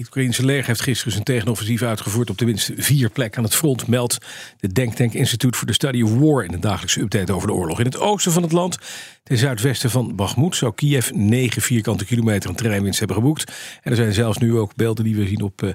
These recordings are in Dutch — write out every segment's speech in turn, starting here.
Het Oekraïnse leger heeft gisteren zijn tegenoffensief uitgevoerd op tenminste vier plekken aan het front, meldt de Denktank Institute for the Study of War in een dagelijkse update over de oorlog. In het oosten van het land, ten zuidwesten van Bakhmut, zou Kiev 9 vierkante kilometer een terreinwinst hebben geboekt. En er zijn zelfs nu ook beelden die we zien op uh,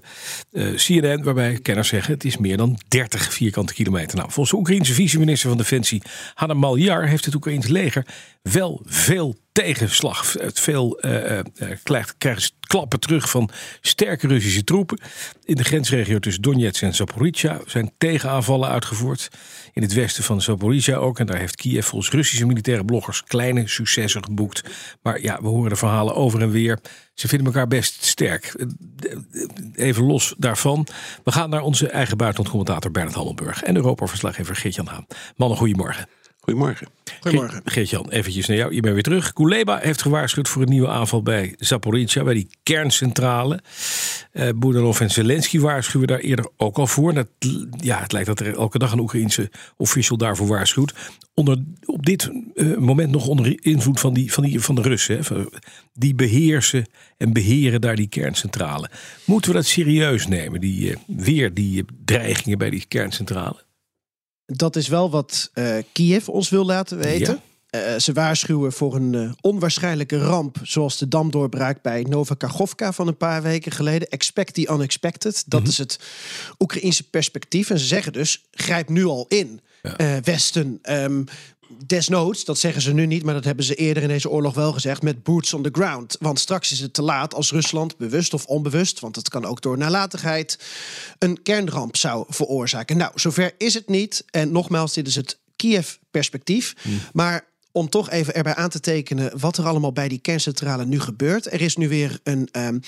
uh, CNN, waarbij kenners zeggen het is meer dan 30 vierkante kilometer. Nou, volgens de Oekraïnse vice-minister van Defensie Hanna Maljar heeft het Oekraïnse leger wel veel tegenslag. Het veel uh, krijgt, krijgt klappen terug van sterke Russische troepen. In de grensregio tussen Donetsk en Zaporizhia zijn tegenaanvallen uitgevoerd. In het westen van Zaporizhia ook. En daar heeft Kiev volgens Russische militaire bloggers kleine successen geboekt. Maar ja, we horen de verhalen over en weer. Ze vinden elkaar best sterk. Even los daarvan. We gaan naar onze eigen buitenlandcommentator Bernard Hammelburg. En Europa-verslaggever Geert-Jan Haan. Mannen, goedemorgen. Goedemorgen. Goedemorgen. Geert-Jan, eventjes naar jou. Je bent weer terug. Kuleba heeft gewaarschuwd voor een nieuwe aanval bij Zaporizhia, bij die kerncentrale. Uh, en Zelensky waarschuwen daar eerder ook al voor. Dat, ja, het lijkt dat er elke dag een Oekraïense official daarvoor waarschuwt. Onder, op dit uh, moment nog onder invloed van, die, van, die, van de Russen. Hè, die beheersen en beheren daar die kerncentrale. Moeten we dat serieus nemen? Die, uh, weer die dreigingen bij die kerncentrale? Dat is wel wat uh, Kiev ons wil laten weten. Ja. Uh, ze waarschuwen voor een uh, onwaarschijnlijke ramp, zoals de damdoorbraak bij Nova Kachovka van een paar weken geleden. Expect the unexpected. Dat mm -hmm. is het Oekraïense perspectief. En ze zeggen dus: grijp nu al in, ja. Westen. Um, Desnoods, dat zeggen ze nu niet, maar dat hebben ze eerder in deze oorlog wel gezegd, met boots on the ground. Want straks is het te laat als Rusland, bewust of onbewust, want het kan ook door nalatigheid, een kernramp zou veroorzaken. Nou, zover is het niet. En nogmaals, dit is het Kiev-perspectief. Hmm. Maar om toch even erbij aan te tekenen wat er allemaal bij die kerncentrale nu gebeurt. Er is nu weer een. Um,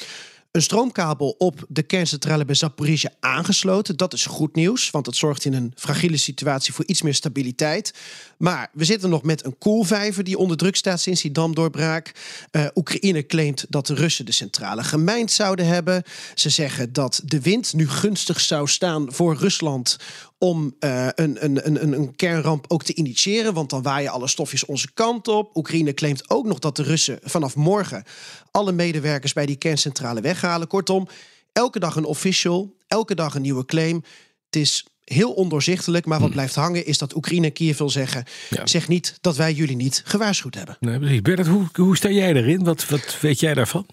een stroomkabel op de kerncentrale bij Zaporizhia aangesloten. Dat is goed nieuws, want het zorgt in een fragiele situatie voor iets meer stabiliteit. Maar we zitten nog met een koelvijver die onder druk staat sinds die damdoorbraak. Uh, Oekraïne claimt dat de Russen de centrale gemijnd zouden hebben. Ze zeggen dat de wind nu gunstig zou staan voor Rusland om uh, een, een, een, een kernramp ook te initiëren. Want dan waaien alle stofjes onze kant op. Oekraïne claimt ook nog dat de Russen vanaf morgen alle medewerkers bij die kerncentrale weghalen. Kortom, elke dag een official, elke dag een nieuwe claim. Het is heel ondoorzichtelijk, maar wat blijft hangen is dat Oekraïne Kiev wil zeggen: ja. zeg niet dat wij jullie niet gewaarschuwd hebben. Nee, precies. Bernard, hoe, hoe sta jij erin? Wat, wat weet jij daarvan?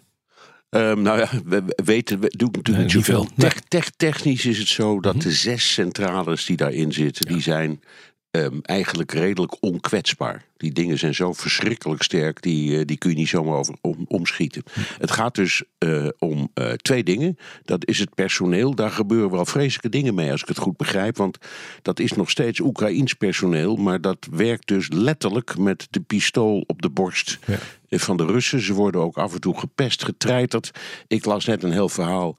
Um, nou ja, we weten, we doen natuurlijk niet zoveel. Te te technisch is het zo dat mm -hmm. de zes centrales die daarin zitten, ja. die zijn um, eigenlijk redelijk onkwetsbaar. Die dingen zijn zo verschrikkelijk sterk, die, uh, die kun je niet zomaar over, om, omschieten. Het gaat dus uh, om uh, twee dingen. Dat is het personeel. Daar gebeuren wel vreselijke dingen mee, als ik het goed begrijp. Want dat is nog steeds Oekraïns personeel. Maar dat werkt dus letterlijk met de pistool op de borst ja. van de Russen. Ze worden ook af en toe gepest, getreiterd. Ik las net een heel verhaal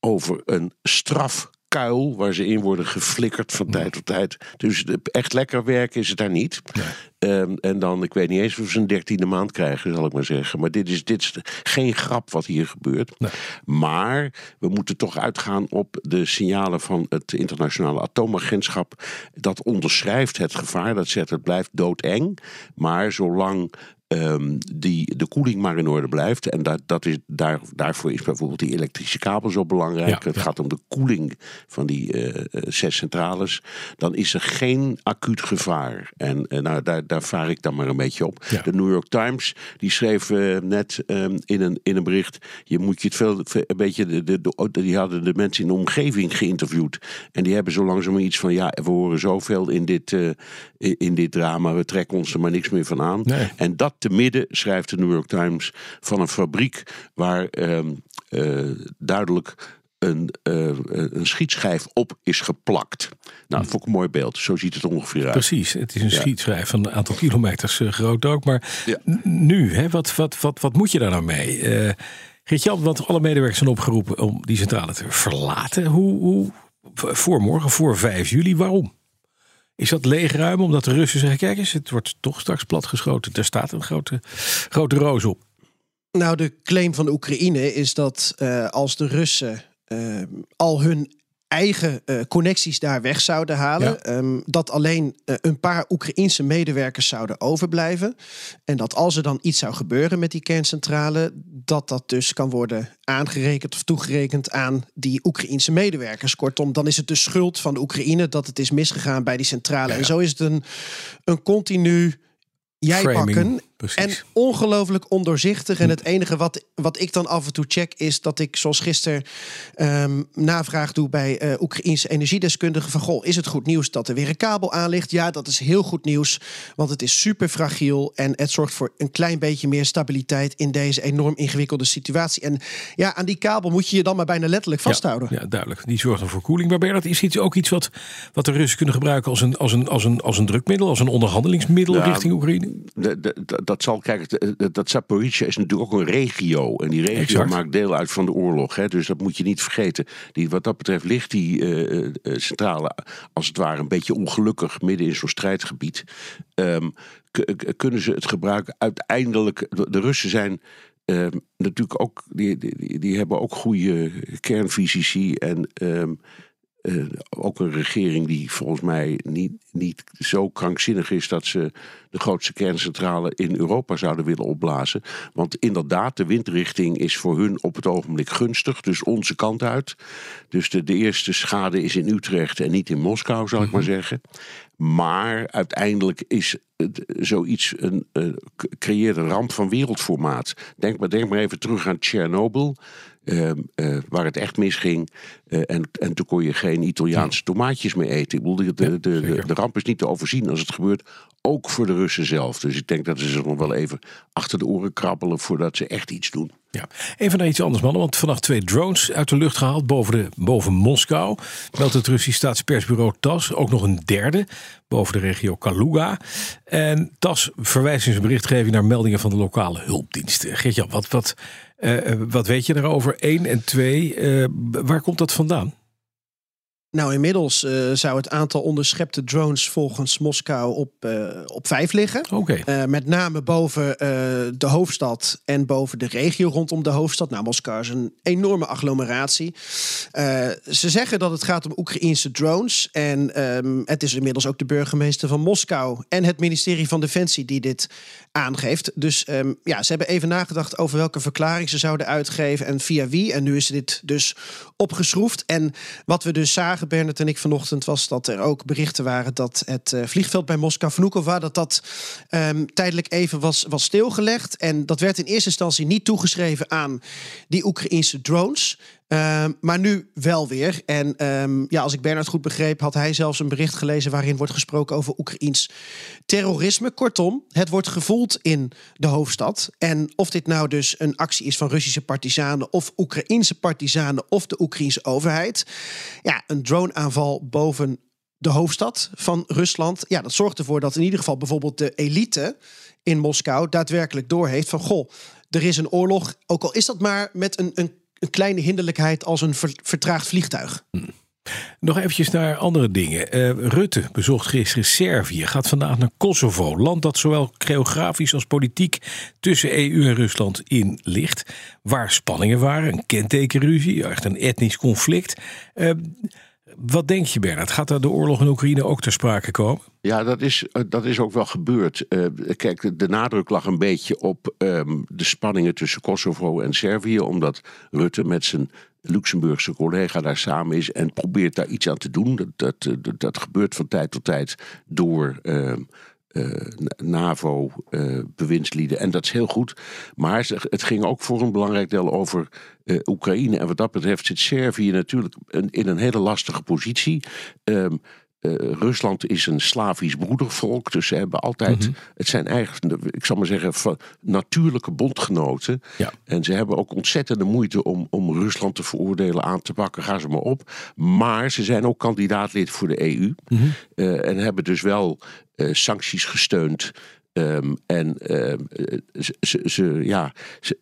over een straf kuil waar ze in worden geflikkerd van tijd tot tijd. Dus echt lekker werken is het daar niet. Nee. Um, en dan, ik weet niet eens of ze een dertiende maand krijgen, zal ik maar zeggen. Maar dit is, dit is geen grap wat hier gebeurt. Nee. Maar we moeten toch uitgaan op de signalen van het internationale atoomagentschap. Dat onderschrijft het gevaar. Dat zegt het blijft doodeng. Maar zolang Um, die de koeling maar in orde blijft. En dat, dat is, daar, daarvoor is bijvoorbeeld die elektrische kabel zo belangrijk. Ja, het ja. gaat om de koeling van die uh, zes centrales. Dan is er geen acuut gevaar. En uh, nou, daar, daar vaar ik dan maar een beetje op. Ja. De New York Times die schreef uh, net um, in, een, in een bericht. Je moet je het veel, een beetje. De, de, de, die hadden de mensen in de omgeving geïnterviewd. En die hebben zo langzaam iets van. Ja, we horen zoveel in dit, in dit drama. We trekken ons er maar niks meer van aan. Nee. En dat te midden, schrijft de New York Times, van een fabriek waar uh, uh, duidelijk een, uh, een schietschijf op is geplakt. Nou, dat vond ik een mooi beeld. Zo ziet het ongeveer uit. Precies, het is een ja. schietschijf van een aantal kilometers uh, groot ook. Maar ja. nu, hè, wat, wat, wat, wat moet je daar nou mee? Uh, Geert-Jan, want alle medewerkers zijn opgeroepen om die centrale te verlaten. Hoe, hoe, voor morgen, voor 5 juli, waarom? Is dat leegruim omdat de Russen zeggen: kijk eens, het wordt toch straks platgeschoten. Er staat een grote, grote roos op. Nou, de claim van de Oekraïne is dat uh, als de Russen uh, al hun eigen uh, connecties daar weg zouden halen. Ehm, dat alleen uh, een paar Oekraïense medewerkers zouden overblijven. En dat als er dan iets zou gebeuren met die kerncentrale, dat dat dus kan worden aangerekend of toegerekend aan die Oekraïense medewerkers. Kortom, dan is het de schuld van de Oekraïne dat het is misgegaan bij die centrale. Ja. En zo is het een, een continu jij pakken. En ongelooflijk ondoorzichtig. En het enige wat, wat ik dan af en toe check is dat ik, zoals gisteren, um, navraag doe bij uh, Oekraïense energiedeskundigen. Van goh, is het goed nieuws dat er weer een kabel aan ligt? Ja, dat is heel goed nieuws. Want het is super fragiel. En het zorgt voor een klein beetje meer stabiliteit in deze enorm ingewikkelde situatie. En ja, aan die kabel moet je je dan maar bijna letterlijk vasthouden. Ja, ja duidelijk. Die zorgt dan voor koeling. Maar Bernard, is iets ook iets wat, wat de Russen kunnen gebruiken als een, als een, als een, als een drukmiddel, als een onderhandelingsmiddel richting Oekraïne? Dat zal, kijk, dat Zaporizhia is natuurlijk ook een regio. En die regio maakt deel uit van de oorlog. Hè, dus dat moet je niet vergeten. Die, wat dat betreft ligt die uh, centrale, als het ware, een beetje ongelukkig midden in zo'n strijdgebied. Um, kunnen ze het gebruiken? Uiteindelijk, de Russen zijn um, natuurlijk ook, die, die, die, hebben ook goede kernfysici en. Um, uh, ook een regering die volgens mij niet, niet zo krankzinnig is dat ze de grootste kerncentrale in Europa zouden willen opblazen. Want inderdaad, de windrichting is voor hun op het ogenblik gunstig, dus onze kant uit. Dus de, de eerste schade is in Utrecht en niet in Moskou, zal ik maar mhm. zeggen. Maar uiteindelijk is zoiets een, uh, creëert een ramp van wereldformaat. Denk maar, denk maar even terug aan Tsjernobyl. Uh, uh, waar het echt misging. Uh, en, en toen kon je geen Italiaanse tomaatjes meer eten. Ik bedoel, de, de, de, de, ramp is niet te overzien als het gebeurt. Ook voor de Russen zelf. Dus ik denk dat ze zich nog wel even achter de oren krabbelen voordat ze echt iets doen. Ja, even naar iets anders, mannen. Want vannacht twee drones uit de lucht gehaald boven, de, boven Moskou. Meldt het Russisch staatspersbureau TAS. Ook nog een derde boven de regio Kaluga. En TAS verwijst in zijn berichtgeving naar meldingen van de lokale hulpdiensten. Geert-Jan, wat, wat, uh, wat weet je daarover? Eén en twee, uh, waar komt dat sondern Nou, inmiddels uh, zou het aantal onderschepte drones volgens Moskou op, uh, op vijf liggen. Okay. Uh, met name boven de hoofdstad en boven de regio rondom de hoofdstad. Nou, Moskou is een enorme agglomeratie. ze zeggen dat het gaat om Oekraïnse drones. En um, het is inmiddels ook de burgemeester van Moskou en het ministerie van Defensie die dit aangeeft. Dus um, ja, ze hebben even nagedacht over welke verklaring ze zouden uitgeven en via wie. En nu is dit dus opgeschroefd. En wat we dus zagen Bernard en ik vanochtend, was dat er ook berichten waren dat het uh, vliegveld bij Moskou, Vnukovo, dat dat um, tijdelijk even was, was stilgelegd. En dat werd in eerste instantie niet toegeschreven aan die Oekraïnse drones. Um, maar nu wel weer. En um, ja, als ik Bernard goed begreep, had hij zelfs een bericht gelezen waarin wordt gesproken over Oekraïns terrorisme. Kortom, het wordt gevoeld in de hoofdstad. En of dit nou dus een actie is van Russische partisanen of Oekraïnse partisanen of de Oekraïnse overheid. Ja, een droneaanval boven de hoofdstad van Rusland. Ja, dat zorgt ervoor dat in ieder geval bijvoorbeeld de elite in Moskou daadwerkelijk doorheeft van goh, er is een oorlog. Ook al is dat maar met een, een een kleine hinderlijkheid als een vertraagd vliegtuig. Nog eventjes naar andere dingen. Uh, Rutte bezocht gisteren Servië, gaat vandaag naar Kosovo. Land dat zowel geografisch als politiek tussen EU en Rusland in ligt. Waar spanningen waren, een kentekenruzie, echt een etnisch conflict. Uh, wat denk je, Bernard? Gaat daar de oorlog in Oekraïne ook ter sprake komen? Ja, dat is, eh, dat is ook wel gebeurd. Uh, kijk, de nadruk lag een beetje op um, de spanningen tussen Kosovo en Servië, omdat Rutte met zijn Luxemburgse collega daar samen is en probeert daar iets aan te doen. Dat, dat, dat, dat gebeurt van tijd tot tijd door. Uh, NAVO-bewindslieden. Uh, en dat is heel goed. Maar het ging ook voor een belangrijk deel over uh, Oekraïne. En wat dat betreft zit Servië natuurlijk in een hele lastige positie. Um, uh, Rusland is een Slavisch broedervolk, dus ze hebben altijd. Mm -hmm. Het zijn eigenlijk, ik zal maar zeggen, natuurlijke bondgenoten. Ja. En ze hebben ook ontzettende moeite om, om Rusland te veroordelen, aan te pakken, ga ze maar op. Maar ze zijn ook kandidaatlid voor de EU. Mm -hmm. uh, en hebben dus wel uh, sancties gesteund Um, en uh, ze, ze, ja, ze,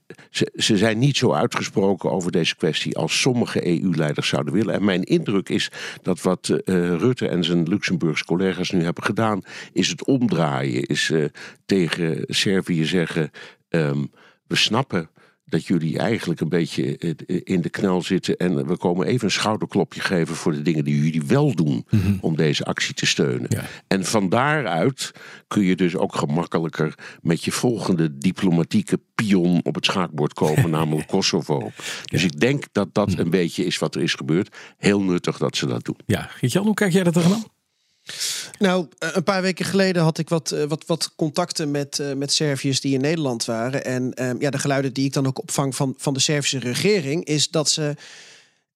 ze, zijn niet zo uitgesproken over deze kwestie als sommige EU-leiders zouden willen. En mijn indruk is dat wat uh, Rutte en zijn Luxemburgse collega's nu hebben gedaan, is het omdraaien. Is uh, tegen Servië zeggen: um, we snappen dat jullie eigenlijk een beetje in de knel zitten. En we komen even een schouderklopje geven voor de dingen die jullie wel doen Mhm. om deze actie te steunen. Ja. En van daaruit kun je dus ook gemakkelijker met je volgende diplomatieke pion op het schaakbord komen, namelijk Kosovo. Dus ik denk dat dat Mhm. een beetje is wat er is gebeurd. Heel nuttig dat ze dat doen. Ja, Geert-Jan, hoe kijk jij dat tegenaan? Nou, eh, een paar weken geleden had ik wat, eh, wat, wat contacten met, eh, met Serviërs die in Nederland waren. En ehm, ja, de geluiden die ik dan ook opvang van, van de Servische regering, is dat ze.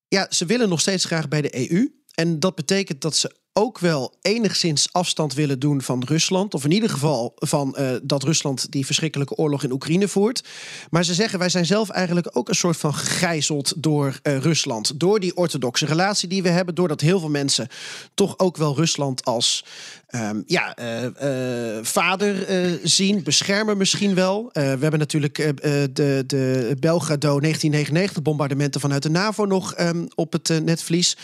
Ja, ze willen nog steeds graag bij de EU. En dat betekent dat ze ook wel enigszins afstand willen doen van Rusland. Of in ieder geval van eh, dat Rusland die verschrikkelijke oorlog in Oekraïne voert. Maar ze zeggen, wij zijn zelf eigenlijk ook een soort van gegijzeld door eh, Rusland. Door die orthodoxe relatie die we hebben. Doordat heel veel mensen toch ook wel Rusland als ehm, ja, eh, vader zien. Beschermen misschien wel. We hebben natuurlijk de, de Belgrado 1999 bombardementen vanuit de NAVO nog ehm, op het netvlies.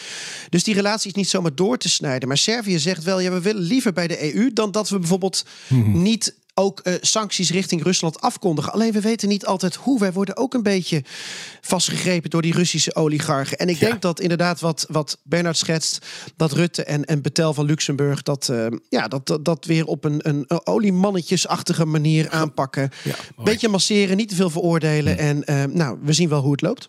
Dus die relatie is niet zomaar door te snijden. Maar Servië zegt wel, ja, we willen liever bij de EU dan dat we bijvoorbeeld niet ook eh, sancties richting Rusland afkondigen. Alleen we weten niet altijd hoe. Wij worden ook een beetje vastgegrepen door die Russische oligarchen. En ik Ja. denk dat inderdaad wat, wat Bernard schetst, dat Rutte en, en Betel van Luxemburg dat, eh, ja, dat, dat, dat weer op een, een oliemannetjesachtige manier aanpakken. Ja. Beetje masseren, niet te veel veroordelen. En eh, nou, we zien wel hoe het loopt.